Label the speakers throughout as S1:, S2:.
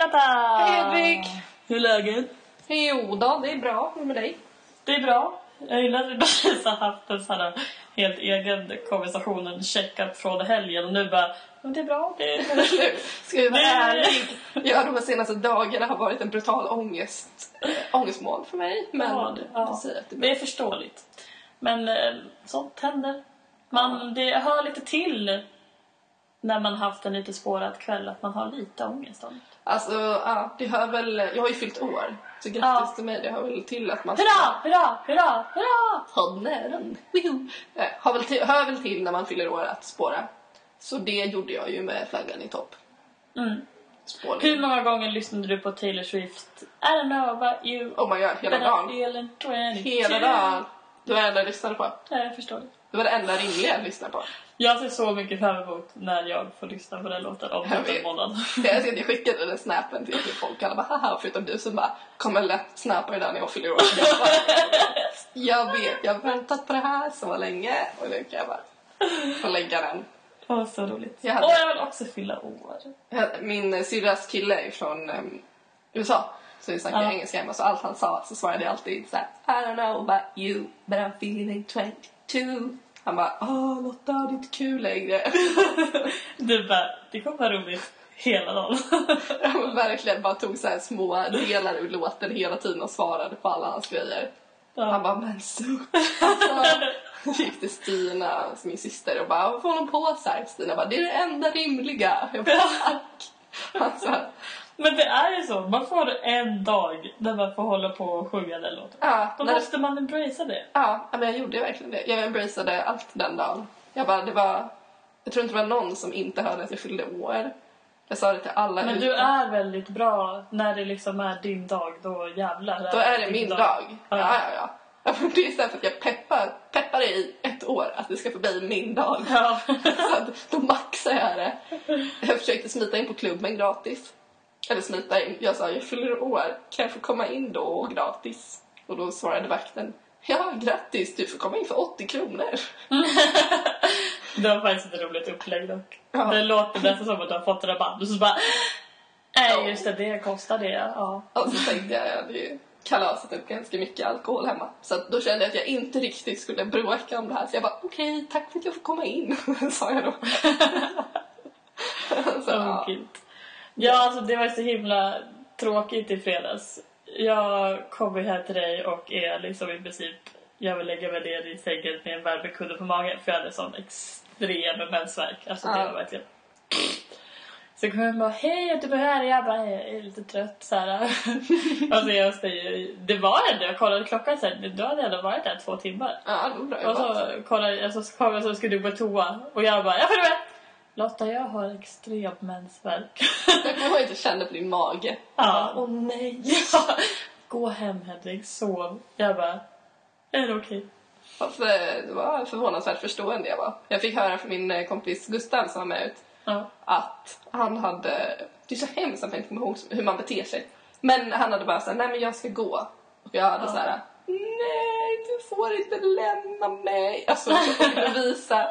S1: Lotta!
S2: Hej, Hedvig!
S1: Hur är läget?
S2: Jo då, det är bra. Hur med dig?
S1: Det är bra. Jag gillar att vi precis har haft en sån här helt egen konversation, en check-up från helgen och nu bara, men det är bra. Det är...
S2: Ska jag vara
S1: Nej.
S2: ärlig? Jag de senaste dagarna har varit en brutal ångest, äh, ångestmål för mig. Men
S1: Ja, det- ja.
S2: det är.
S1: Det är förståeligt. Men eh, sånt händer. Man, Det hör lite till när man haft en lite spårad kväll att man har lite ångest. om.
S2: Alltså, ja, det hör väl... Jag har ju fyllt år. Så grattis
S1: Ja.
S2: till mig. Det hör väl till att man...
S1: Hurra, hurra, hurra, hurra!
S2: Woohoo! Eh, Har väl till, hör väl till när man fyller år att spåra. Så det gjorde jag ju med flaggan i topp.
S1: Mm.
S2: Spårning.
S1: Hur många gånger lyssnade du på Taylor Swift? I don't know about you,
S2: Oh my god, hela dagen.
S1: feeling 22.
S2: Hela dagen. Det var det enda jag lyssnade på.
S1: Ja, jag förstår. Det
S2: var det enda rimliga jag lyssnade på.
S1: Jag ser så mycket fram emot när jag får lyssna på den låten om typ en månad.
S2: Jag, jag skickade den snappen till till folk alla bara haha förutom du som bara kommer lätt snappa idag när jag fyller år. Jag, bara, jag vet, jag har väntat på det här så länge och nu kan jag bara få lägga den.
S1: Åh, så roligt.
S2: Jag hade-
S1: Och jag vill också fylla år.
S2: Min syrras kille är från um, USA så vi snackar
S1: Ja.
S2: engelska hemma så allt han sa så svarade jag alltid så här, I don't know about you but I'm feeling 22. Han bara åh Lotta det är inte kul längre.
S1: Du bara, det kommer vara roligt hela dagen.
S2: Jag var verkligen bara tog så här små delar ur låten hela tiden och svarade på alla hans grejer. Han
S1: ja.
S2: bara, men så... Alltså, gick till Stina, min syster, och bara, vad får hon på här? Stina bara, det är det enda rimliga. Jag bara, tack. Alltså,
S1: Men det är ju så, man får en dag där man får hålla på och sjunga den låten.
S2: ja,
S1: Då
S2: det,
S1: måste man embracea det.
S2: ja, men jag gjorde verkligen det. Jag embraceade allt den dagen. Jag bara, det var... Jag tror inte det var någon som inte hörde att jag fyllde år. Jag sa det till alla
S1: Men
S2: ute.
S1: du är väldigt bra när det liksom är din dag, då jävlar.
S2: Då är det min dag. Ja,
S1: Ja.
S2: ja, ja. Det är här för att jag peppar, peppar det i ett år att det ska bli min dag.
S1: Ja.
S2: Så att då maxar jag det. Jag försökte smita in på klubben gratis. Eller smita in. Jag sa, jag fyller år. Kan jag få komma in då gratis? Och då svarade vakten, ja grattis, du får komma in för 80 kronor.
S1: Det var faktiskt ett roligt upplägg dock.
S2: Ja.
S1: Det låter nästan som att du har fått rabatt och så bara Nej
S2: Ja.
S1: just det, det kostar det ja.
S2: Och så tänkte jag, jag hade ju kalasat upp ganska mycket alkohol hemma. Så då kände jag att jag inte riktigt skulle bråka om det här. Så jag bara, okej, tack för att jag får komma in, sa jag då. så,
S1: Åh,
S2: ja.
S1: gud. Ja, alltså det var så himla tråkigt i fredags. Jag kommer här till dig och är liksom i princip, jag vill lägga mig ner i sängen med en värmekudde på magen för jag hade sån extrem mensvärk. Alltså det var verkligen... Så kommer jag bara, hej du är här. Jag bara, jag är lite trött så här. alltså jag säger, det var ändå, jag kollade klockan sen, du hade ändå varit där två timmar.
S2: Ja,
S1: Och så kollade jag, så kom jag så skulle du på toa och jag bara, jag följer med! Lotta, jag har extrem mensvärk.
S2: Jag kommer jag kände på din mage.
S1: Ja.
S2: Åh nej.
S1: ja. Gå hem Hedvig, sov. Jag bara, är det okej?
S2: Fast, eh, det var förvånansvärt förstående jag var. Jag fick höra från min eh, kompis Gustav som var med ut
S1: Ja.
S2: att han hade... Det är så hemskt att man inte kommer ihåg hur man beter sig. Men han hade bara sagt nej men jag ska gå. Och jag hade
S1: Ja.
S2: så här, nej du får inte lämna mig. Alltså visa.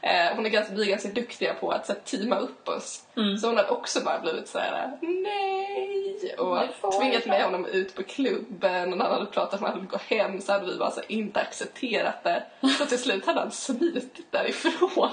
S2: Eh, hon är ganska, vi är ganska duktiga på att så här, teama upp oss.
S1: Mm.
S2: Så hon hade också bara blivit så här, nej. Och tvingat med honom ut på klubben. Och när han hade pratat om att han ville gå hem så hade vi bara så här, inte accepterat det. Så till slut hade han smitit därifrån.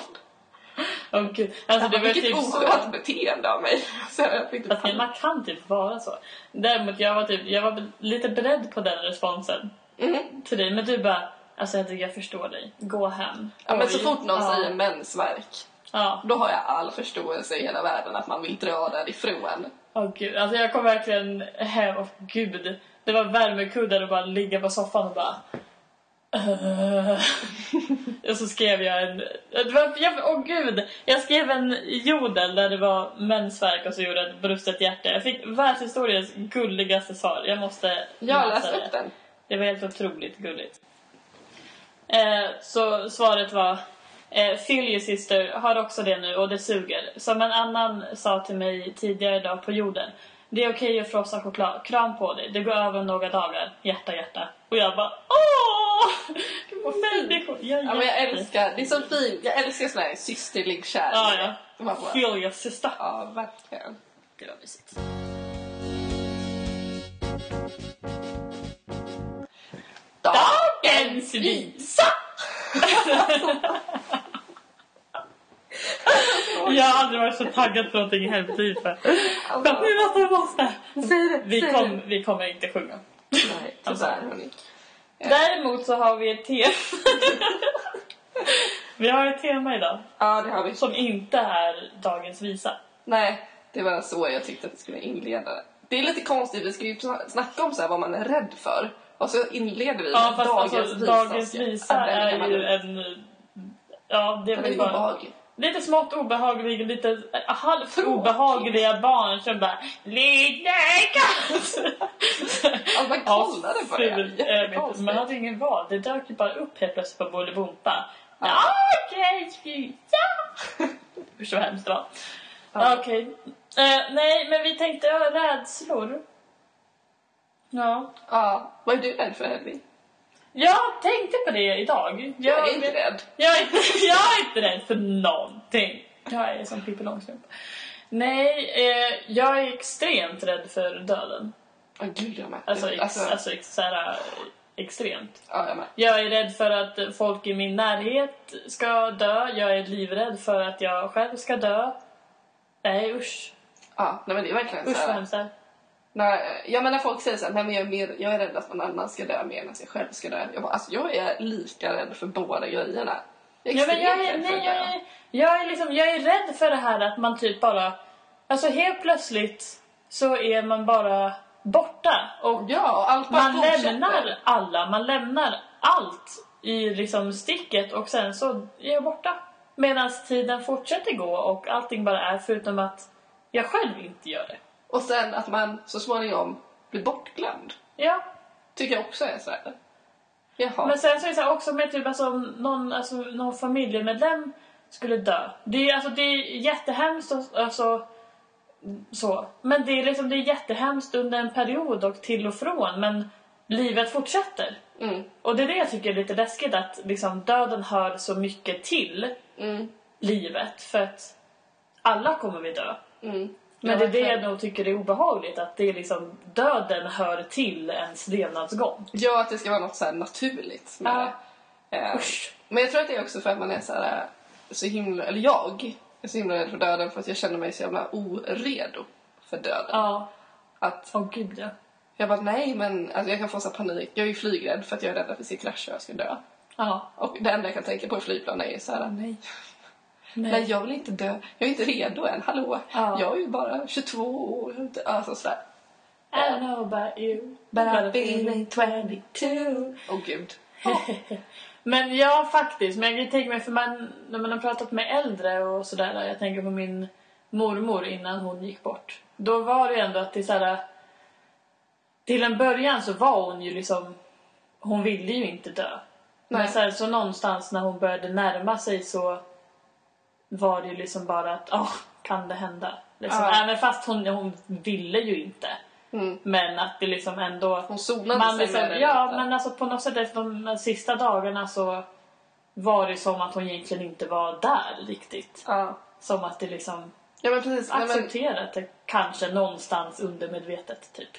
S1: Åh gud. Alltså det var
S2: Vilket
S1: typ så.
S2: oskönt beteende av mig. Så jag fick typ
S1: Alltså, man kan typ vara så. Däremot jag var typ, jag var lite beredd på den responsen
S2: mm.
S1: till dig. Men du bara, alltså jag, jag förstår dig. Gå hem.
S2: ja, men så fort någon
S1: ja.
S2: säger mensvärk,
S1: Ja.
S2: då har jag all förståelse i hela världen att man vill dra därifrån.
S1: Åh gud, alltså jag kom verkligen hem och gud. Det var värmekuddar och bara ligga på soffan och bara... "Ugh." och så skrev jag en... Det var, jag, åh gud! Jag skrev en jodel där det var mensvärk och så gjorde ett brustet hjärta. Jag fick världshistoriens gulligaste svar. Jag måste
S2: Jag läste upp den.
S1: Det var helt otroligt gulligt. Eh, så svaret var eh, you sister, har också det nu och det suger. Som en annan sa till mig tidigare idag på jorden. Det är okej att frossa choklad. Kram på dig. Det går över några dagar. Hjärta, hjärta. Och jag bara åh! Människor. Jag,
S2: Ja, men jag älskar, det är så fint. Jag älskar sån här systerlig kärlek.
S1: Ja, ja. Your sister.
S2: ja, verkligen.
S1: Det var mysigt. Visa! Jag har aldrig varit så taggad på någonting i hela mitt för.
S2: Alltså,
S1: Nu måste, jag måste! Vi, kom, vi kommer inte sjunga.
S2: Nej, tyvärr hörni.
S1: Däremot så har vi ett tema. vi har ett tema idag
S2: Ja, det har vi.
S1: som inte är dagens visa.
S2: Nej, det var så jag tyckte att vi skulle inleda det. Det är lite konstigt, vi ska ju sna- snacka om så vad man är rädd för. Och så inleder vi
S1: Ja
S2: med dagens
S1: alltså,
S2: visa.
S1: dagens visa
S2: Ja,
S1: är
S2: kan
S1: ju en... Ja, det är väl
S2: är
S1: bara... Lite smått obehaglig, lite halvt obehagliga barn som bara Lille katt!
S2: Alltså man kollade på det.
S1: inte,
S2: Jättekonstigt.
S1: Man hade ingen val. Det dök ju bara upp helt plötsligt på Bolibompa.
S2: Ja.
S1: Dagens visa! Hur så hemskt det var.
S2: Ja.
S1: Okej. Eh, nej, men vi tänkte ja, rädslor. Ja.
S2: Ja, vad är du rädd för Hedvig?
S1: Jag tänkte på det idag.
S2: Jag är inte rädd.
S1: Jag är, inte, jag är inte rädd för någonting. Jag är som Pippi Långstrump. Nej, eh, jag är extremt rädd för döden.
S2: Åh gud, jag med.
S1: Alltså, ex,
S2: alltså,
S1: alltså ex, så här, eh, extremt.
S2: ja, jag med.
S1: Jag är rädd för att folk i min närhet ska dö. Jag är livrädd för att jag själv ska dö. Nej, usch.
S2: Ja, nej men det är verkligen
S1: Usch
S2: så här.
S1: är.
S2: Nej, ja men när folk säger så här, nej men jag är, mer, jag är rädd att någon annan ska dö mer än att jag själv ska dö. Jag bara, alltså jag är lika rädd för båda grejerna. Jag är
S1: Ja, men jag, är,
S2: extremt rädd för
S1: nej,
S2: att
S1: jag,
S2: dö.
S1: är, jag, är liksom, jag är rädd för det här att man typ bara... Alltså helt plötsligt så är man bara borta. Och
S2: Ja, och allt
S1: man
S2: fortsätter.
S1: lämnar alla, man lämnar allt i liksom sticket och sen så är jag borta. Medan tiden fortsätter gå och allting bara är förutom att jag själv inte gör det.
S2: Och sen att man så småningom blir bortglömd.
S1: Ja,
S2: Tycker jag också är så här. Jaha.
S1: men sen så är det så här också med typ alltså, någon, alltså, någon familjemedlem skulle dö. Det är, alltså, det är jättehemskt och, alltså, så. Men det är, liksom, det är jättehemskt under en period och till och från men livet fortsätter.
S2: Mm,
S1: Och det är det jag tycker är lite läskigt att liksom, döden hör så mycket till
S2: mm,
S1: livet för att alla kommer vi dö.
S2: mm.
S1: Men det är det jag nog tycker är obehagligt att det är liksom döden hör till ens levnadsgång.
S2: Ja, att det ska vara något så här naturligt med
S1: Ja.
S2: det. Eh,
S1: Usch.
S2: Men jag tror att det är också för att man är så här, så himla, eller jag är så himla rädd för döden för att jag känner mig så jävla oredo för döden.
S1: Ja,
S2: Att
S1: åh gud ja.
S2: jag bara nej men alltså jag kan få så panik. Jag är ju flygrädd för att jag är rädd att vi ska krascha och jag ska dö.
S1: Ja.
S2: Och det enda jag kan tänka på i flygplan är så här nej.
S1: Nej.
S2: Nej jag vill inte dö. Jag är inte redo än. Hallå.
S1: Ja.
S2: Jag är ju bara 22 år. Alltså sådär.
S1: I don't know about you.
S2: But
S1: I've
S2: been
S1: been 22.
S2: Åh gud.
S1: Men ja, faktiskt. Men jag kan tänka mig, för man, när man har pratat med äldre och sådär. Jag tänker på min mormor innan hon gick bort. Då var det ju ändå att det är såhär... Till en början så var hon ju liksom... Hon ville ju inte dö. Men
S2: Nej.
S1: så, här, så någonstans när hon började närma sig så var det ju liksom bara att, åh, kan det hända? Liksom.
S2: Ja.
S1: Även fast hon, hon ville ju inte.
S2: Mm.
S1: Men att det liksom ändå...
S2: Hon zonade
S1: Man
S2: sig
S1: liksom, ja,
S2: lite.
S1: men alltså på något sätt de sista dagarna så var det som att hon egentligen inte var där riktigt.
S2: Ja.
S1: Som att det liksom
S2: Ja men precis. Nej, men,
S1: accepterat kanske någonstans undermedvetet typ.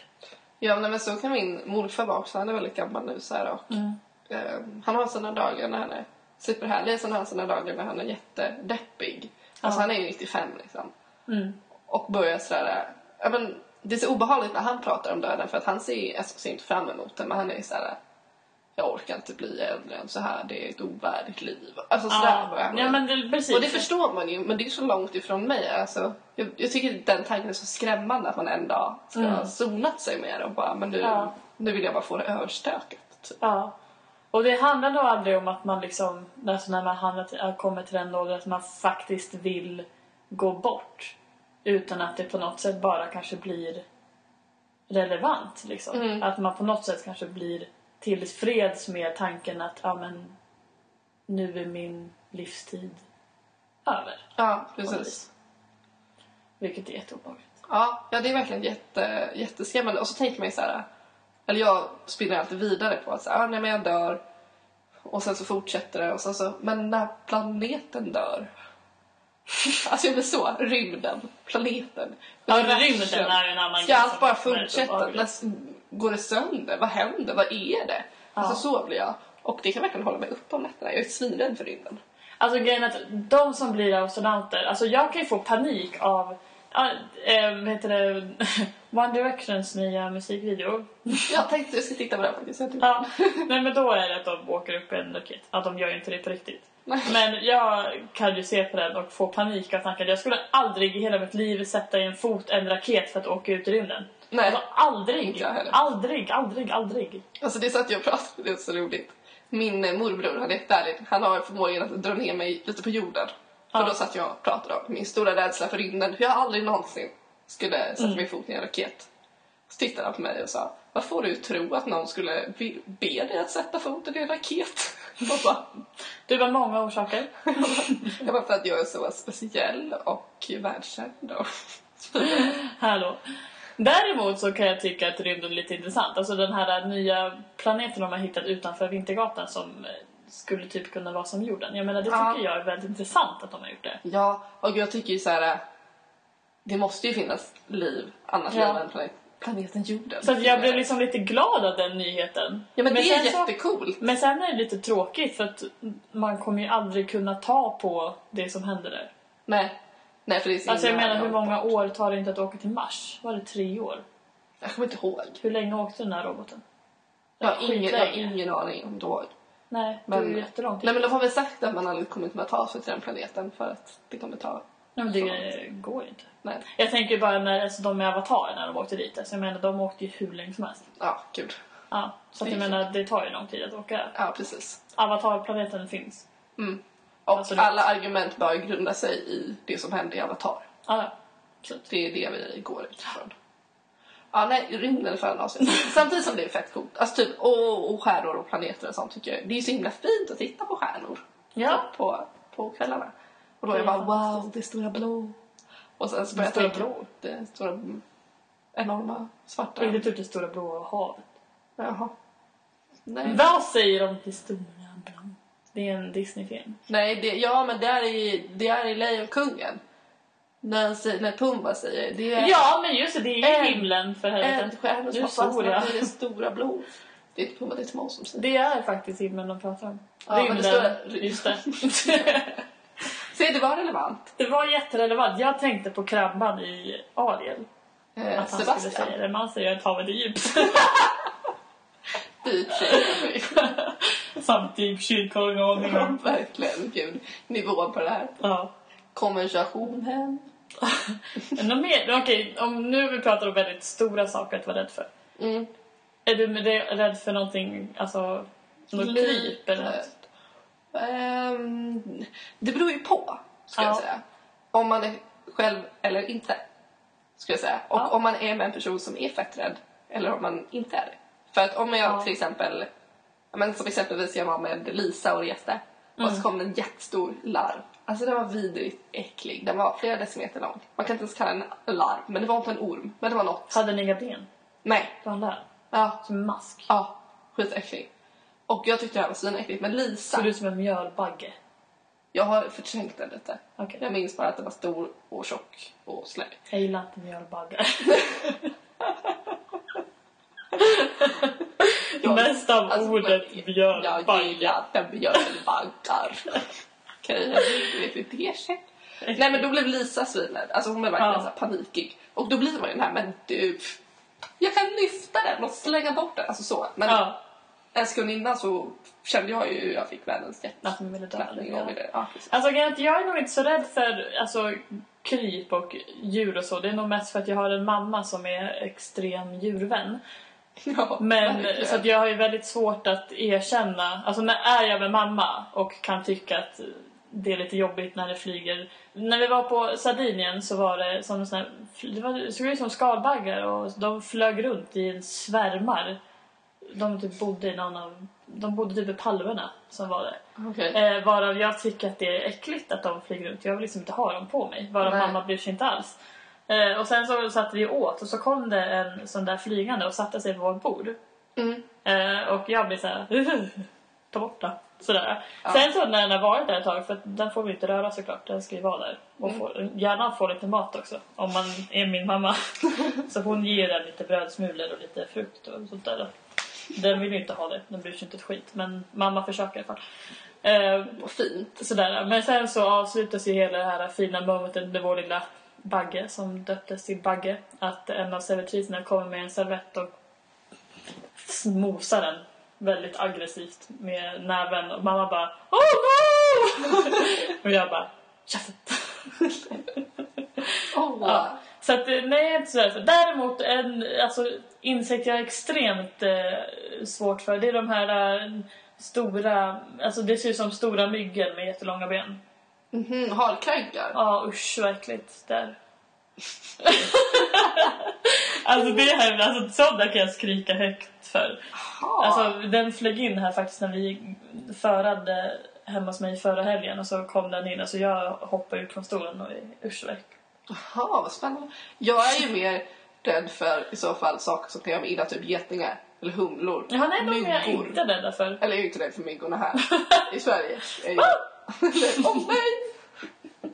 S2: ja nej, men så kan min morfar vara också. Han är väldigt gammal nu så här, och
S1: Mm.
S2: eh, han har sina dagar när han är superhärlig. Sen har han sina dagar när han är jättedeppig. Alltså
S1: Ja.
S2: han är ju 95 liksom.
S1: Mm.
S2: Och börjar sådär, ja men det är så obehagligt när han pratar om döden för att han ser, alltså, ser inte fram emot det men han är såhär jag orkar inte bli äldre än så här, det är ett ovärdigt liv. Alltså sådär
S1: Ja,
S2: han.
S1: ja men det, precis.
S2: Och det förstår man ju, men det är så långt ifrån mig. Alltså, jag, jag tycker den tanken är så skrämmande att man en dag ska
S1: Mm.
S2: ha zonat sig med det och bara, men nu,
S1: Ja.
S2: nu vill jag bara få det överstökat. Typ.
S1: Ja. Och det handlar nog aldrig om att man liksom, alltså när man hamnar till, kommer till den åldern att man faktiskt vill gå bort. Utan att det på något sätt bara kanske blir relevant. Liksom.
S2: Mm.
S1: Att man på något sätt kanske blir tillfreds med tanken att ja, men, nu är min livstid över.
S2: Ja, precis.
S1: Vilket är jätteobehagligt.
S2: Ja, ja, det är verkligen jätte, jätteskrämmande. Och så tänker man ju så här, eller jag spinner alltid vidare på att så ah, nej men jag dör. Och sen så fortsätter det och sen så, men när planeten dör. alltså jag blir så, rymden, planeten.
S1: Ja, rymden är en annan
S2: Ska
S1: grej
S2: allt
S1: som
S2: bara
S1: är
S2: fortsätta?
S1: obehaglig.
S2: När, går det sönder? Vad händer? Vad är det? Alltså så blir jag. Och det kan verkligen hålla mig uppe om nätterna. Jag är svinrädd för rymden.
S1: Alltså grejen är att de som blir astronauter, alltså jag kan ju få panik av, ja, eh, vad heter det, One Directions nya musikvideo.
S2: Jag tänkte jag ska titta på den faktiskt.
S1: Ja, nej men då är det att de åker upp en raket. Att de gör ju inte det på riktigt. Men jag kan ju se på den och få panik av tanken. Jag skulle aldrig i hela mitt liv sätta i en fot en raket för att åka ut i rymden.
S2: Nej.
S1: Alltså aldrig, aldrig, aldrig, aldrig.
S2: Alltså det satt jag och pratade det är så roligt. Min eh, morbror, han är jätteärlig. Han har förmågan att dra ner mig lite på jorden. För
S1: Ja.
S2: då satt jag och pratade om min stora rädsla för rymden. Hur jag aldrig någonsin skulle sätta
S1: Mm.
S2: min fot i en raket. Så tittade han på mig och sa, vad får du tro att någon skulle be dig att sätta foten i en raket? Och bara,
S1: Du har många orsaker.
S2: jag bara för att jag är så speciell och världskänd. Och...
S1: Hallå. Däremot så kan jag tycka att rymden är lite intressant. Alltså den här nya planeten de har hittat utanför Vintergatan som eh, skulle typ kunna vara som jorden. Jag menar det tycker
S2: Ja.
S1: jag är väldigt intressant att de har gjort det.
S2: Ja, och jag tycker ju så här. Det måste ju finnas liv, annat
S1: Ja.
S2: planet, planeten jorden.
S1: Så jag blev liksom lite glad av den nyheten.
S2: Ja men, det är
S1: så-
S2: jättecoolt.
S1: Men sen är det lite tråkigt för att man kommer ju aldrig kunna ta på det som händer där.
S2: Nej. Nej för det är så
S1: Alltså jag menar hur många år tar det inte att åka till Mars? Var det tre år?
S2: Jag kommer inte ihåg.
S1: Hur länge åkte den här roboten?
S2: Jag har ingen, jag har ingen aning om då.
S1: Nej, det är
S2: Men,
S1: ju jättelång tid.
S2: nej men de har väl sagt att man aldrig kommer kunna ta sig till den planeten för att det kommer ta...
S1: Nej, men det går ju inte.
S2: Nej.
S1: Jag tänker bara när alltså, de med Avatar när de åkte dit. Alltså, jag menar de åkte ju hur länge som helst.
S2: Ja, gud.
S1: Ja, så att jag menar det tar ju lång tid att åka.
S2: Ja, precis.
S1: Avatarplaneten finns.
S2: Mm. Och
S1: Absolut.
S2: alla argument bör ju grunda sig i det som hände i Avatar.
S1: Ja, ja. Absolut.
S2: Det är det vi går utifrån. Ja, nej, rymden är fan asigt. Samtidigt som det är fett coolt. Alltså typ, och, och stjärnor och planeter och sånt tycker jag. Det är så himla fint att titta på stjärnor.
S1: Ja.
S2: På, på kvällarna. Och då är
S1: Det är
S2: bara wow, det stora blå. Och sen så
S1: Det
S2: börjar jag
S1: stora
S2: tänka,
S1: blå?
S2: det stora enorma svarta.
S1: Riktigt ut det stora blåa havet.
S2: Jaha. Nej.
S1: Vad säger de till stora blå? Det är en Disney-film.
S2: Nej, det, ja men det är i, det är i Lejonkungen. När, han säger- när Pumba säger det är
S1: Ja, men just det, det är
S2: En-
S1: himlen för
S2: en
S1: helvete.
S2: stjärna
S1: Nu
S2: som har fastnat i det stora blå. Det är inte Pumba, det är Timon som säger
S1: Det är faktiskt himlen de pratar om.
S2: Ja, men det
S1: Rymden,
S2: står-
S1: just det.
S2: Se, det var relevant.
S1: det var jätterelevant. Jag tänkte på krabban i Ariel.
S2: Eh,
S1: Att han skulle
S2: Sebastian.
S1: säga det. Man säger att havet är djupt.
S2: Shit.
S1: Som typ kyrkoordningen.
S2: Verkligen, gud. Nivån på det här.
S1: Ja.
S2: Konversationen.
S1: Mer? Okej, om nu vi pratar om väldigt stora saker att vara rädd för.
S2: Mm.
S1: Är du rädd för någonting, alltså något kryp eller något?
S2: Ehm, det beror ju på, ska
S1: Ja.
S2: jag säga. Om man är själv eller inte. Ska jag säga. Och
S1: Ja.
S2: om man är med en person som är fett rädd. Eller om man inte är det. För att om jag
S1: Ja.
S2: till exempel, men som exempelvis jag var med Lisa och reste. Och
S1: Mm.
S2: så kom det en jättestor larv. Alltså den var vidrigt äcklig. Den var flera decimeter lång. Man kan inte ens kalla den en larv. Men det var inte en orm. Men det var något.
S1: Hade ni inga ben?
S2: Nej.
S1: Var han där?
S2: Ja.
S1: Som en mask?
S2: Ja. Skitäcklig. Och jag tyckte det här var svinäckligt. Men Lisa.
S1: Såg ut som en mjölbagge?
S2: Jag har förträngt den lite.
S1: Okej.
S2: Jag minns bara att den var stor och tjock och slä.
S1: Jag gillar inte mjölbaggar.
S2: Jag-
S1: Mest av
S2: alltså,
S1: ordet
S2: men- Jag gillar inte mjölbaggar. Okej, jag vet inte det. Nej men då blev Lisa svinrädd. Alltså hon blev verkligen
S1: Ja.
S2: så panikig. Och då blir man ju den här, men du. Jag kan lyfta den och slänga bort den. Alltså så. Men
S1: Ja,
S2: en sekund innan så kände jag ju hur jag fick världens
S1: att man ville dö.
S2: hjärtklappning. Ville- Ja, precis.
S1: Alltså att jag är nog inte så rädd för alltså, kryp och djur och så. Det är nog mest för att jag har en mamma som är extrem djurvän.
S2: Ja,
S1: Men
S2: verkligen.
S1: så att jag har ju väldigt svårt att erkänna, alltså när är jag med mamma och kan tycka att det är lite jobbigt när det flyger. När vi var på Sardinien så var det som sån här, det, var, det såg ut som skalbaggar och de flög runt i en svärmar. De typ bodde i någon av, de bodde typ i palmerna som var det.
S2: Okej.
S1: Eh, varav jag tycker att det är äckligt att de flyger runt. Jag vill liksom inte ha dem på mig. Varav
S2: Nej.
S1: mamma bryr sig inte alls. Eh, och sen så satt vi åt och så kom det en sån där flygande och satte sig på vårt bord.
S2: Mm.
S1: Eh, och jag blir så här, ta bort den. Sådär.
S2: Ja.
S1: Sen så när den har varit där ett tag, för den får vi inte röra såklart, den ska ju vara där. Och
S2: Mm.
S1: få, gärna få lite mat också, om man är min mamma. så hon ger den lite brödsmulor och lite frukt och sånt där. Den vill ju inte ha det, den bryr sig inte ett skit. Men mamma försöker i alla fall. Eh,
S2: fint.
S1: sådär. Men sen så avslutas ju hela det här fina momentet med vår lilla Bagge som döptes till Bagge. Att en av servitriserna kommer med en servett och mosar den väldigt aggressivt med näven och mamma bara Oh no! och jag bara Käften!
S2: Åh,
S1: Ja. Så att, eh, nej, jag är inte så för. Däremot en alltså, insekt jag är extremt eh, svårt för, det är de här eh, stora, alltså det ser ut som stora myggor med jättelånga ben.
S2: Mhm, harkrankar.
S1: Ja, usch vad äckligt. Där. alltså det här, alltså sådana kan jag skrika högt för.
S2: Jaha.
S1: Alltså den flög in här faktiskt när vi förade hemma hos mig förra helgen och så kom den in och så jag hoppade ut från stolen och usch vad.
S2: Jaha, vad spännande. Jag är ju mer rädd för i så fall saker som kan göra mig illa, typ getingar eller humlor.
S1: Ja, nej, de är jag
S2: myggor.
S1: inte rädda för.
S2: Eller jag är inte rädd för myggorna här i Sverige. Jag är ju... Åh nej!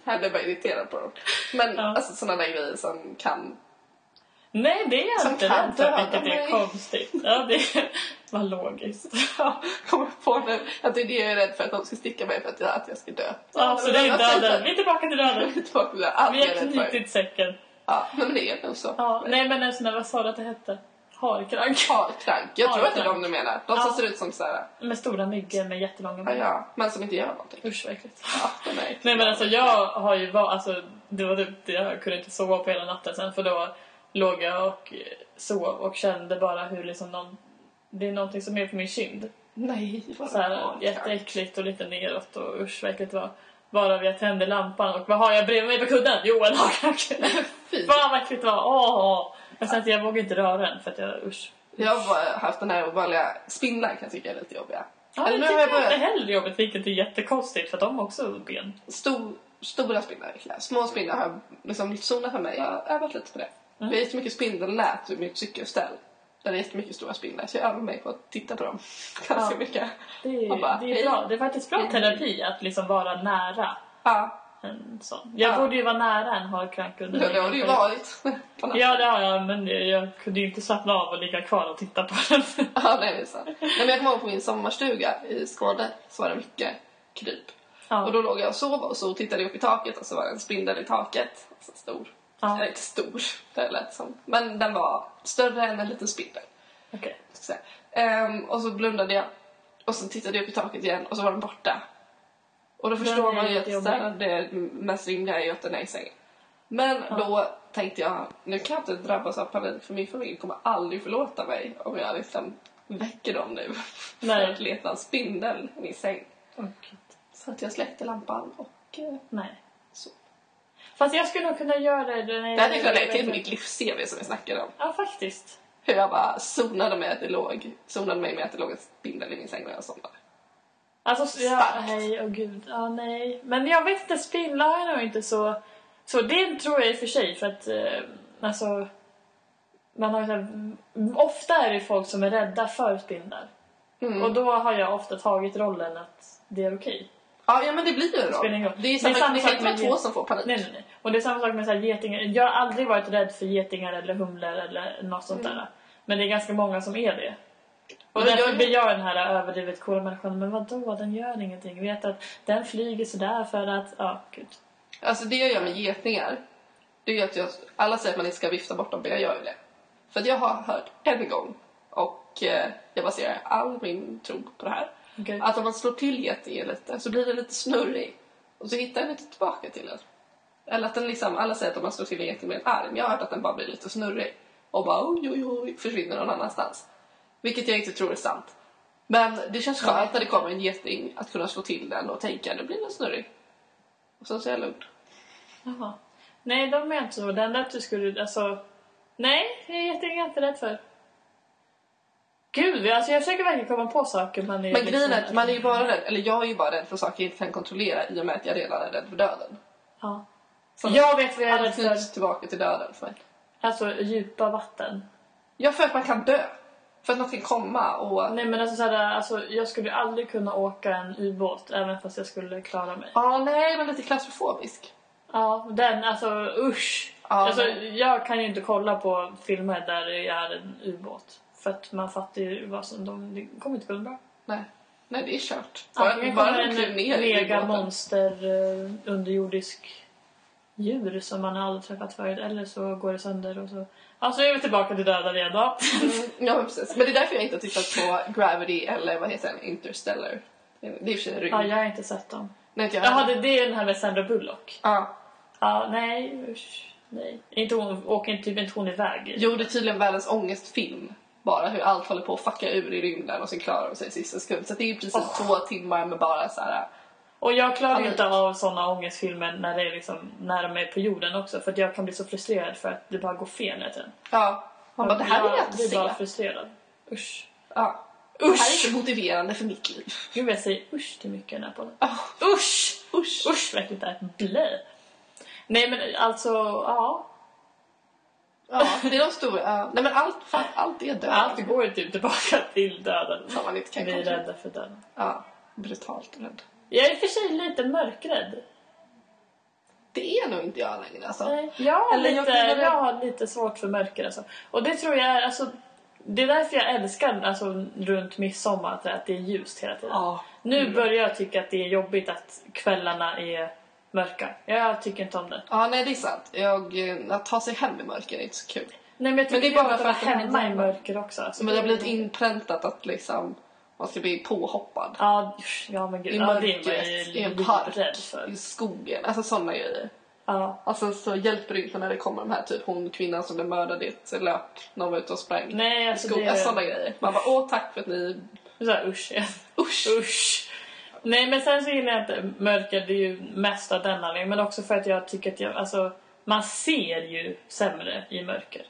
S2: Här blir jag bara irriterad på dem. Men
S1: Ja.
S2: alltså sådana där grejer som kan...
S1: Nej, det är jag inte rädd för, vilket är konstigt. Ja, det var logiskt.
S2: Ja, kommer på nu. Att det är det jag är rädd för, att de ska sticka mig för att jag, att jag ska dö.
S1: Ja, så det är döden. Vi är tillbaka till döden.
S2: Tillbaka till det. Allt
S1: Vi har
S2: är
S1: knutit säcken.
S2: Ja, men det är nog så.
S1: Ja, nej, men där, vad sa du att det hette? Harkrank.
S2: Harkrank. Jag tror att det är de du menar. De som ser ut som såhär,
S1: Med stora myggor med jättelånga ben.
S2: ja, men som inte gör någonting.
S1: Usch vad äckligt.
S2: Ja, är
S1: Nej men alltså jag har ju varit, alltså det var typ, jag kunde inte sova på hela natten sen för då låg jag och eh, sov och kände bara hur liksom någon, det är någonting som är på min kind.
S2: Nej, vad
S1: Så här, jätteäckligt och lite neråt och usch vad äckligt det var. Bara jag tände lampan och vad har jag bredvid mig på kudden? Jo en harkrank!
S2: Fy.
S1: Fan vad äckligt det var! Åh! Men sen jag vågade inte röra den för att jag usch.
S2: Jag har bara haft den här vanliga spindlar kan jag tycka är lite jobbiga.
S1: Ja,
S2: Eller
S1: det
S2: nu har
S1: tycker
S2: jag
S1: inte heller jobbigt vilket är jättekonstigt för de har också ben.
S2: Stor, stora spindlar. Små spindlar har liksom zonen för mig. Jag har övat lite på det.
S1: Mm.
S2: Vi har jättemycket spindelnät i mitt cykelställ. Där det är jättemycket stora spindlar. Så jag övar mig på att titta på dem ganska
S1: Ja.
S2: mycket.
S1: Det är,
S2: Och bara,
S1: det är bra. Det är faktiskt bra
S2: Hej.
S1: terapi att liksom vara nära
S2: Ja,
S1: en sån. Jag
S2: Ja.
S1: borde ju vara nära en harkrank under
S2: det, det har det ju varit.
S1: Ja, det har jag, men jag kunde ju inte slappna av och ligga kvar och titta på den.
S2: Ja, nej, det är sant. Nej, men jag kommer ihåg på min sommarstuga i Skåne så var det mycket kryp. Och
S1: Ja,
S2: då låg jag och sov och så tittade jag upp i taket och så var det en spindel i taket. Alltså stor.
S1: Ja.
S2: Inte stor, det lät som. Men den var större än en liten spindel. jag säga. Ehm, och så blundade jag. Och så tittade jag upp i taket igen och så var den borta. Och då förstår man ju att
S1: jättejobbig.
S2: så här, det mest rimliga är ju att den är i sängen. Men då tänkte jag, nu kan jag inte drabbas av panik för min familj kommer aldrig förlåta mig om jag liksom väcker dem nu.
S1: Nej.
S2: För att leta en spindel i min säng.
S1: Gud.
S2: Så att jag släckte lampan och eh,
S1: Nej.
S2: så.
S1: Fast jag skulle nog kunna göra det. när jag-
S2: Det hade jag kunnat lägga till mitt livs-CV som jag snackade om.
S1: Ja, faktiskt.
S2: Hur jag bara zonade med att det låg, zonade mig med att det låg en spindel i min säng när jag somnade.
S1: Alltså, så- ja, nej, åh gud. Ja, nej. Men jag vet inte, spindlar är nog inte så... Så det tror jag i och för sig, för att eh, alltså... Man har här, ofta är det folk som är rädda för spindlar.
S2: Mm.
S1: Och då har jag ofta tagit rollen att det är okej.
S2: Ja, ja men det blir ju roll. Det är,
S1: Det är
S2: samma,
S1: samma sak med
S2: två som får panik.
S1: Nej, nej, nej. Och det är samma sak med så här getingar. Jag har aldrig varit rädd för getingar eller humlor eller något sånt
S2: Mm.
S1: där. Men det är ganska många som är det. Och
S2: Men
S1: därför
S2: jag-
S1: blir jag den här överdrivet coola människan. Men vadå, den gör ingenting. Vet att den flyger sådär för att... Ja, gud.
S2: Alltså det jag gör med getingar, det är att jag, alla säger att man inte ska vifta bort dem, men jag gör ju det. För jag har hört en gång, och eh, jag baserar all min tro på det här,
S1: Okej.
S2: att om man slår till getingen lite så blir den lite snurrig. Och så hittar den inte tillbaka till den. Eller att den liksom, alla säger att om man slår till en geting med en arm, jag har hört att den bara blir lite snurrig. Och bara oj, oj, oj, försvinner någon annanstans. Vilket jag inte tror är sant. Men det känns skönt när det kommer en geting att kunna slå till den och tänka nu blir den snurrig. Och sen så är jag lugn.
S1: Jaha. Nej, de är inte så. Den där du skulle... Alltså... Nej, det är jag inte rädd för. Gud, alltså jag försöker verkligen komma på saker man är...
S2: Men grejen är
S1: liksom-
S2: att man är ju bara rädd, eller jag är ju bara rädd för saker jag inte kan kontrollera i och med att jag redan är rädd för döden.
S1: Ja.
S2: Så
S1: Jag vet vad jag är rädd för.
S2: tillbaka till döden för mig.
S1: Alltså djupa vatten.
S2: Ja, för att man kan dö. För att något kan komma och...
S1: Nej men alltså, såhär, alltså jag skulle aldrig kunna åka en ubåt även fast jag skulle klara mig.
S2: Ja, nej, men lite klaustrofobisk.
S1: Ja, den alltså usch.
S2: Ja,
S1: alltså, jag kan ju inte kolla på filmer där det är en ubåt. För att man fattar ju vad som... De, det kommer inte gå bra.
S2: Nej. Nej, det är kört. Bara,
S1: Antingen kommer en mega monster uh, underjordisk djur som man aldrig träffat förut eller så går det sönder och så... Ja, så är vi tillbaka till döda igen då.
S2: Mm, ja, precis. Men det är därför jag inte har tittat på Gravity eller vad heter den? Interstellar. Det är i och för sig.
S1: Ja, jag har inte sett dem.
S2: Nej, jag
S1: Jaha, det, det är den här med Sandra Bullock.
S2: Ja.
S1: Ja, nej, usch, nej. Inte hon, åker inte typ inte hon iväg?
S2: Jo, det är tydligen världens ångestfilm. Bara hur allt håller på att fucka ur i rymden och sen klarar de sig i sista sekund. Så det är precis
S1: Åh.
S2: två timmar med bara så här.
S1: Och jag klarar inte av såna ångestfilmer när, det är liksom, när de är på jorden också för att jag kan bli så frustrerad för att det bara går fel hela tiden.
S2: Ja. Man bara, det här vill jag inte
S1: blir
S2: se.
S1: bara frustrerad. Usch.
S2: Ja. Det här är
S1: Usch!
S2: inte motiverande för mitt liv.
S1: Gud, jag säger usch till mycket i den här podden.
S2: Ja.
S1: Usch!
S2: Usch.
S1: Usch, det är. Blä! Nej men alltså, ja.
S2: Ja, det är de stora. Ja. Nej men allt, fan, allt är död.
S1: Allt går ju typ tillbaka till döden.
S2: Som man inte kan
S1: Vi är rädda för döden.
S2: Ja, brutalt rädd.
S1: Jag är i och för sig lite mörkrädd.
S2: Det är nog inte jag längre alltså.
S1: Nej, jag,
S2: Eller jag
S1: lite, jag,
S2: vara-
S1: har lite svårt för mörker alltså. Och det tror jag är, alltså, det är därför jag älskar alltså, runt midsommar att att det är ljust hela tiden.
S2: Ja.
S1: Nu börjar jag tycka att det är jobbigt att kvällarna är mörka. Jag tycker inte om det.
S2: Ja, nej det är sant. Jag, eh, att ta sig hem i mörker är inte så kul.
S1: Nej, men jag tycker
S2: det är
S1: det är
S2: bara för
S1: att vara hemma i mörker också. Alltså,
S2: Men det har blivit inpräntat att liksom man ska bli påhoppad.
S1: Ja, usch, ja men gud.
S2: I
S1: Ja, det är man
S2: mörkret,
S1: ju
S2: i en park, i skogen. Alltså sådana grejer.
S1: Ja.
S2: Alltså så hjälper det inte när det kommer de här typ hon kvinnan som blev mördad i ett lök när hon var ute och sprang.
S1: Nej,
S2: i
S1: alltså det
S2: sådana grejer. Man bara åh tack för att ni...
S1: Så här, usch. ja.
S2: Usch!
S1: Usch. Nej men sen så gillar jag inte mörker, ju mest av den anledningen. Men också för att jag tycker att jag, alltså man ser ju sämre i mörker.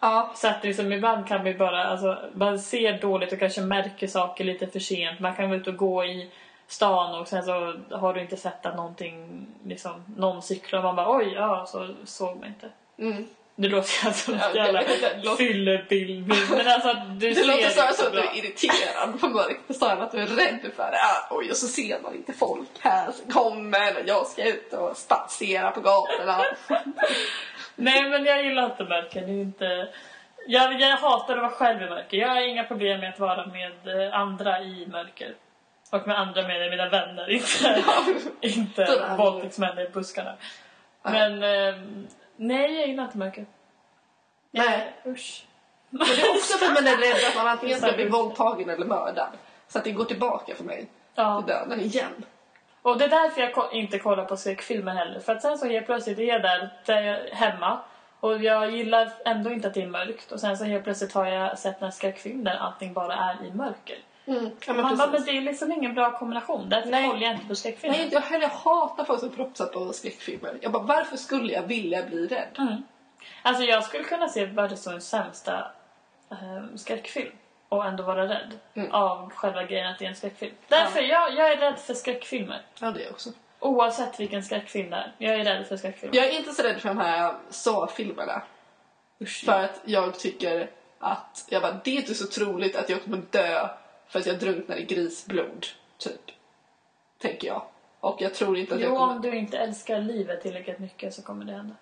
S2: Ja.
S1: Så att liksom, ibland kan vi bara, alltså man ser dåligt och kanske märker saker lite för sent. Man kan vara ute och gå i stan och sen så har du inte sett att någonting, liksom, någon cyklar och man bara oj, ja så såg man inte.
S2: Mm.
S1: Det låter jag som
S2: Ja,
S1: en jävla
S2: låter-
S1: fyllebild. Men alltså du
S2: Det
S1: ser
S2: låter snarare som att du är irriterad på mörker. Snarare att du är rädd för det. Ah, oj, och så ser man inte folk här som kommer och jag ska ut och spatsera på gatorna.
S1: Nej men jag gillar inte mörker. Det är inte... jag, jag hatar att vara själv i mörker. Jag har inga problem med att vara med eh, andra i mörker. Och med andra med mina vänner, inte, inte
S2: Sådär.
S1: våldtäktsmän i buskarna. Men eh, nej, jag gillar inte mörker.
S2: Nej.
S1: Eh, Usch.
S2: Men det är också för att man är rädd att man antingen ska bli våldtagen eller mördad. Så att det går tillbaka för mig
S1: Ja.
S2: till döden igen.
S1: Och det är därför jag inte kollar på skräckfilmer heller. För att sen så helt plötsligt är jag där, där jag hemma. Och jag gillar ändå inte att det är mörkt. Och sen så helt plötsligt har jag sett en skräckfilm där allting bara är i mörker.
S2: Mm. Ja, men
S1: Man bara, men det är liksom ingen bra kombination. Därför
S2: Nej.
S1: håller jag inte på skräckfilmer.
S2: Nej, jag heller hatar folk som propsar på skräckfilmer. Jag bara, varför skulle jag vilja bli rädd?
S1: Mm. Alltså jag skulle kunna se världens sämsta eh, skräckfilm och ändå vara rädd
S2: Mm.
S1: av själva grejen att det är en skräckfilm. Därför jag, jag är rädd för skräckfilmer.
S2: Ja, det är jag också.
S1: Oavsett vilken skräckfilm det är. Jag är rädd för skräckfilmer.
S2: Jag är inte så rädd för de här Saw-filmerna. För att jag tycker att, jag bara, det är inte så troligt att jag kommer dö för att jag drunknar i grisblod, typ. Tänker jag. Och jag tror inte att jag
S1: Jo,
S2: kommer...
S1: om du inte älskar livet tillräckligt mycket så kommer det hända.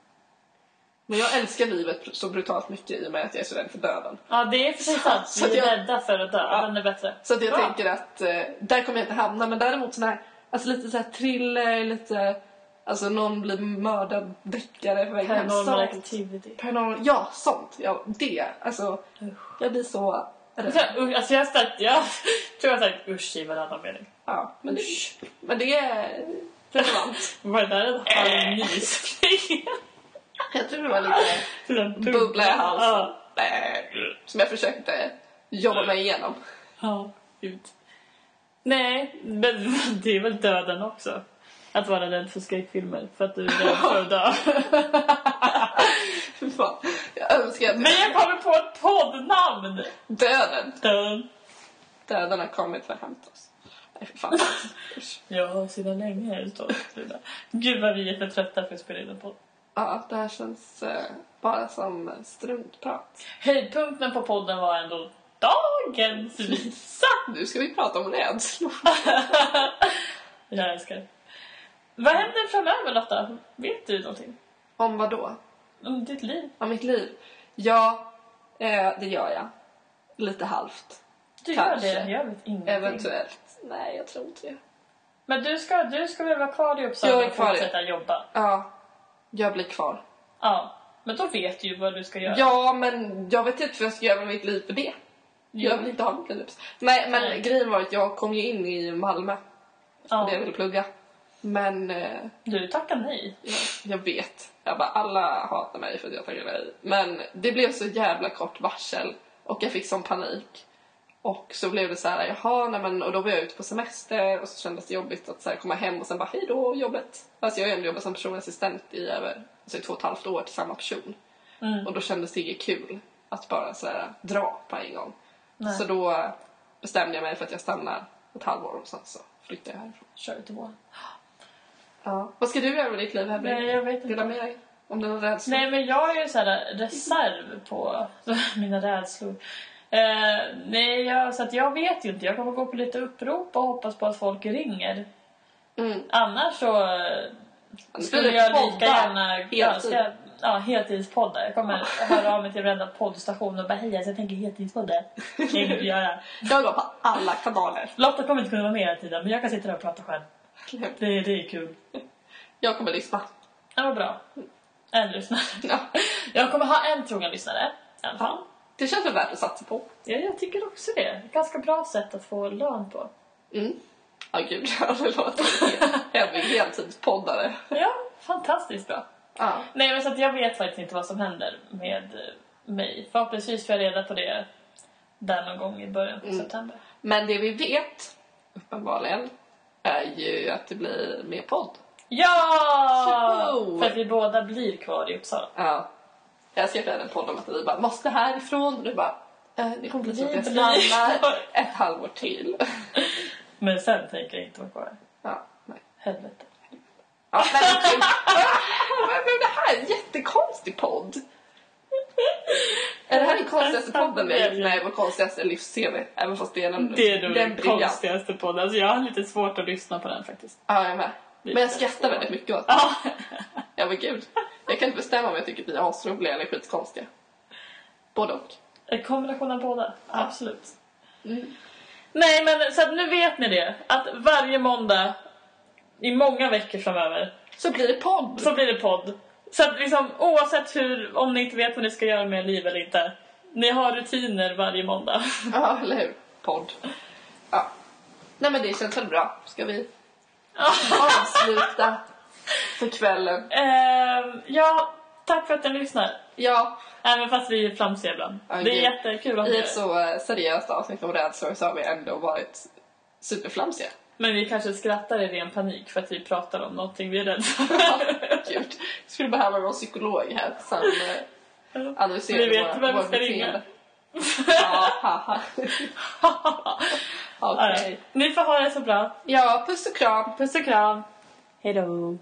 S2: Men jag älskar livet så brutalt mycket i och med att jag är så rädd för döden.
S1: Ja, det är sig sant.
S2: Så att
S1: Vi är
S2: jag-
S1: rädda för att dö.
S2: Ja.
S1: Den är bättre.
S2: Så att jag
S1: Bra.
S2: tänker att eh, där kommer jag inte hamna. Men däremot sån här, alltså lite så här thriller, lite, alltså någon blir mördad, deckare på väg hem.
S1: Paranormal activity.
S2: Paranormal, ja sånt. Ja, det. Alltså,
S1: Usch.
S2: jag blir så
S1: Alltså jag sagt, jag tror jag har sagt usch i varannan mening.
S2: Ja, men det, men det är relevant.
S1: Var det där en halv nysning?
S2: Jag tror det var lite bubbla i halsen.
S1: Ja.
S2: Nej, Som jag försökte jobba mig igenom.
S1: Ja, gud. Nej, men det är väl döden också. Att vara rädd för skräckfilmer för att du är rädd för att dö.
S2: Fy fan. Jag önskar att
S1: Men jag kommer på ett poddnamn!
S2: döden,
S1: Döden.
S2: döden har kommit för att hämta oss. Nej, fy fan.
S1: Ja, sedan länge är det så. Gud vad vi är för trötta för att spela in en podd.
S2: Ja, det här känns eh, bara som struntprat.
S1: Höjdpunkten på podden var ändå dagens visa.
S2: Nu ska vi prata om rädslor.
S1: Jag älskar det. Vad händer framöver Lotta? Vet du någonting?
S2: Om vad då?
S1: Om ditt liv?
S2: Om mitt liv? Ja, eh, det gör jag. lite halvt.
S1: Du gör
S2: Kanske.
S1: det, jag vet ingenting.
S2: Eventuellt. Nej, jag tror inte det.
S1: Men du ska, du ska väl vara kvar i Uppsala och fortsätta jobba?
S2: Ja, jag blir kvar.
S1: Ja. Men då vet du ju vad du ska göra.
S2: Ja, men jag vet inte vad jag ska göra med mitt liv för det. Jag vill inte ha mitt liv. Nej, men
S1: Nej.
S2: grejen var att jag kom ju in i Malmö
S1: Ja.
S2: och det jag ville plugga. Men eh,
S1: Du tackar nej.
S2: jag, jag vet. Jag bara, alla hatar mig för att jag tackade nej. Men det blev så jävla kort varsel och jag fick sån panik. Och så blev det så här, jaha, nej men, och då var jag ute på semester och så kändes det jobbigt att så här, komma hem och sen bara, hej då jobbet. Alltså jag har ändå jobbat som personlig assistent i över alltså, i två och ett halvt år till samma person.
S1: Mm.
S2: Och då kändes det inget kul att bara så här, dra på en gång.
S1: Nej.
S2: Så då bestämde jag mig för att jag stannar ett halvår och sen så flyttar jag härifrån.
S1: Kör ut vår.
S2: Ja. Vad ska du göra med ditt liv, Hebbe?
S1: Nej, jag vet inte.
S2: Dela med dig om dina rädslor.
S1: Nej, men jag är ju så här reserv på mina rädslor. Eh, nej, jag, så att jag vet ju inte. Jag kommer gå på lite upprop och hoppas på att folk ringer.
S2: Mm.
S1: Annars så eh, skulle jag lika gärna...
S2: Heltid.
S1: Ja, ska, jag-. Jag kommer höra av mig till varenda poddstation och bara hej, alltså, jag tänker heltidspodda. Det kan du göra.
S2: Jag går på alla kanaler.
S1: Lotta kommer inte kunna vara med hela tiden, men jag kan sitta där och prata själv. Det, det är kul.
S2: Jag kommer lyssna.
S1: Var bra. En lyssnare.
S2: Ja.
S1: Jag kommer ha en trogen lyssnare. I alla fall.
S2: Det känns väl värt att satsa på.
S1: Ja, jag tycker också det. Ett ganska bra sätt att få lön på.
S2: Mm. Ja, gud. Ja, det låter Hebbe heltidspoddare.
S1: Ja, fantastiskt bra.
S2: Ja.
S1: Nej, men så att jag vet faktiskt inte vad som händer med eh, mig. Förhoppningsvis får jag reda på det där någon gång i början på september.
S2: Men det vi vet, uppenbarligen, är ju att det blir mer podd.
S1: Ja!
S2: Tjoho!
S1: För att vi båda blir kvar i Uppsala.
S2: Ja. Jag skrev en podd om att vi bara måste härifrån och du bara eh, det kommer bli så att jag stannar ett halvår till.
S1: Men sen tänker jag inte vara kvar.
S2: Ja, nej.
S1: Helvete.
S2: Ja, men, men det här är en jättekonstig podd. Är det här den konstigaste podden vi har gjort? Nej, vår konstigaste livs-CV. Även fast det är en
S1: Det är nog den
S2: briljant.
S1: konstigaste podden. Alltså jag har lite svårt att lyssna på den faktiskt.
S2: Ja, jag med. Men jag skrattar väldigt mycket åt det.
S1: Ja.
S2: Ja, men gud. Jag kan inte bestämma om jag tycker att vi är asroliga eller skitkonstiga. Både och.
S1: En kombination av båda, absolut.
S2: Mm.
S1: Nej, men så nu vet ni det. Att varje måndag i många veckor framöver
S2: Så blir det podd.
S1: så blir det podd. Så att liksom oavsett hur, om ni inte vet vad ni ska göra med er liv eller inte. Ni har rutiner varje måndag.
S2: Ja, eller hur? Podd. Ja. Nej, men det känns väl bra. Ska vi avsluta för kvällen?
S1: Ehm, ja, tack för att ni lyssnar.
S2: Ja,
S1: Även fast vi är flamsiga ibland.
S2: Ja,
S1: det är jättekul att
S2: i ett så eh, seriöst avsnitt om rädslor så har vi ändå varit superflamsiga.
S1: Men vi kanske skrattar i ren panik för att vi pratar om någonting vi är rädda
S2: Ja,
S1: för.
S2: Gud. Skulle behöva någon psykolog här som eh, analyserar
S1: Vi vet vem vi ska ringa.
S2: Ja. Okej.
S1: Ja, Ni får ha det så bra.
S2: Ja, puss och kram.
S1: Puss och kram. Hej då.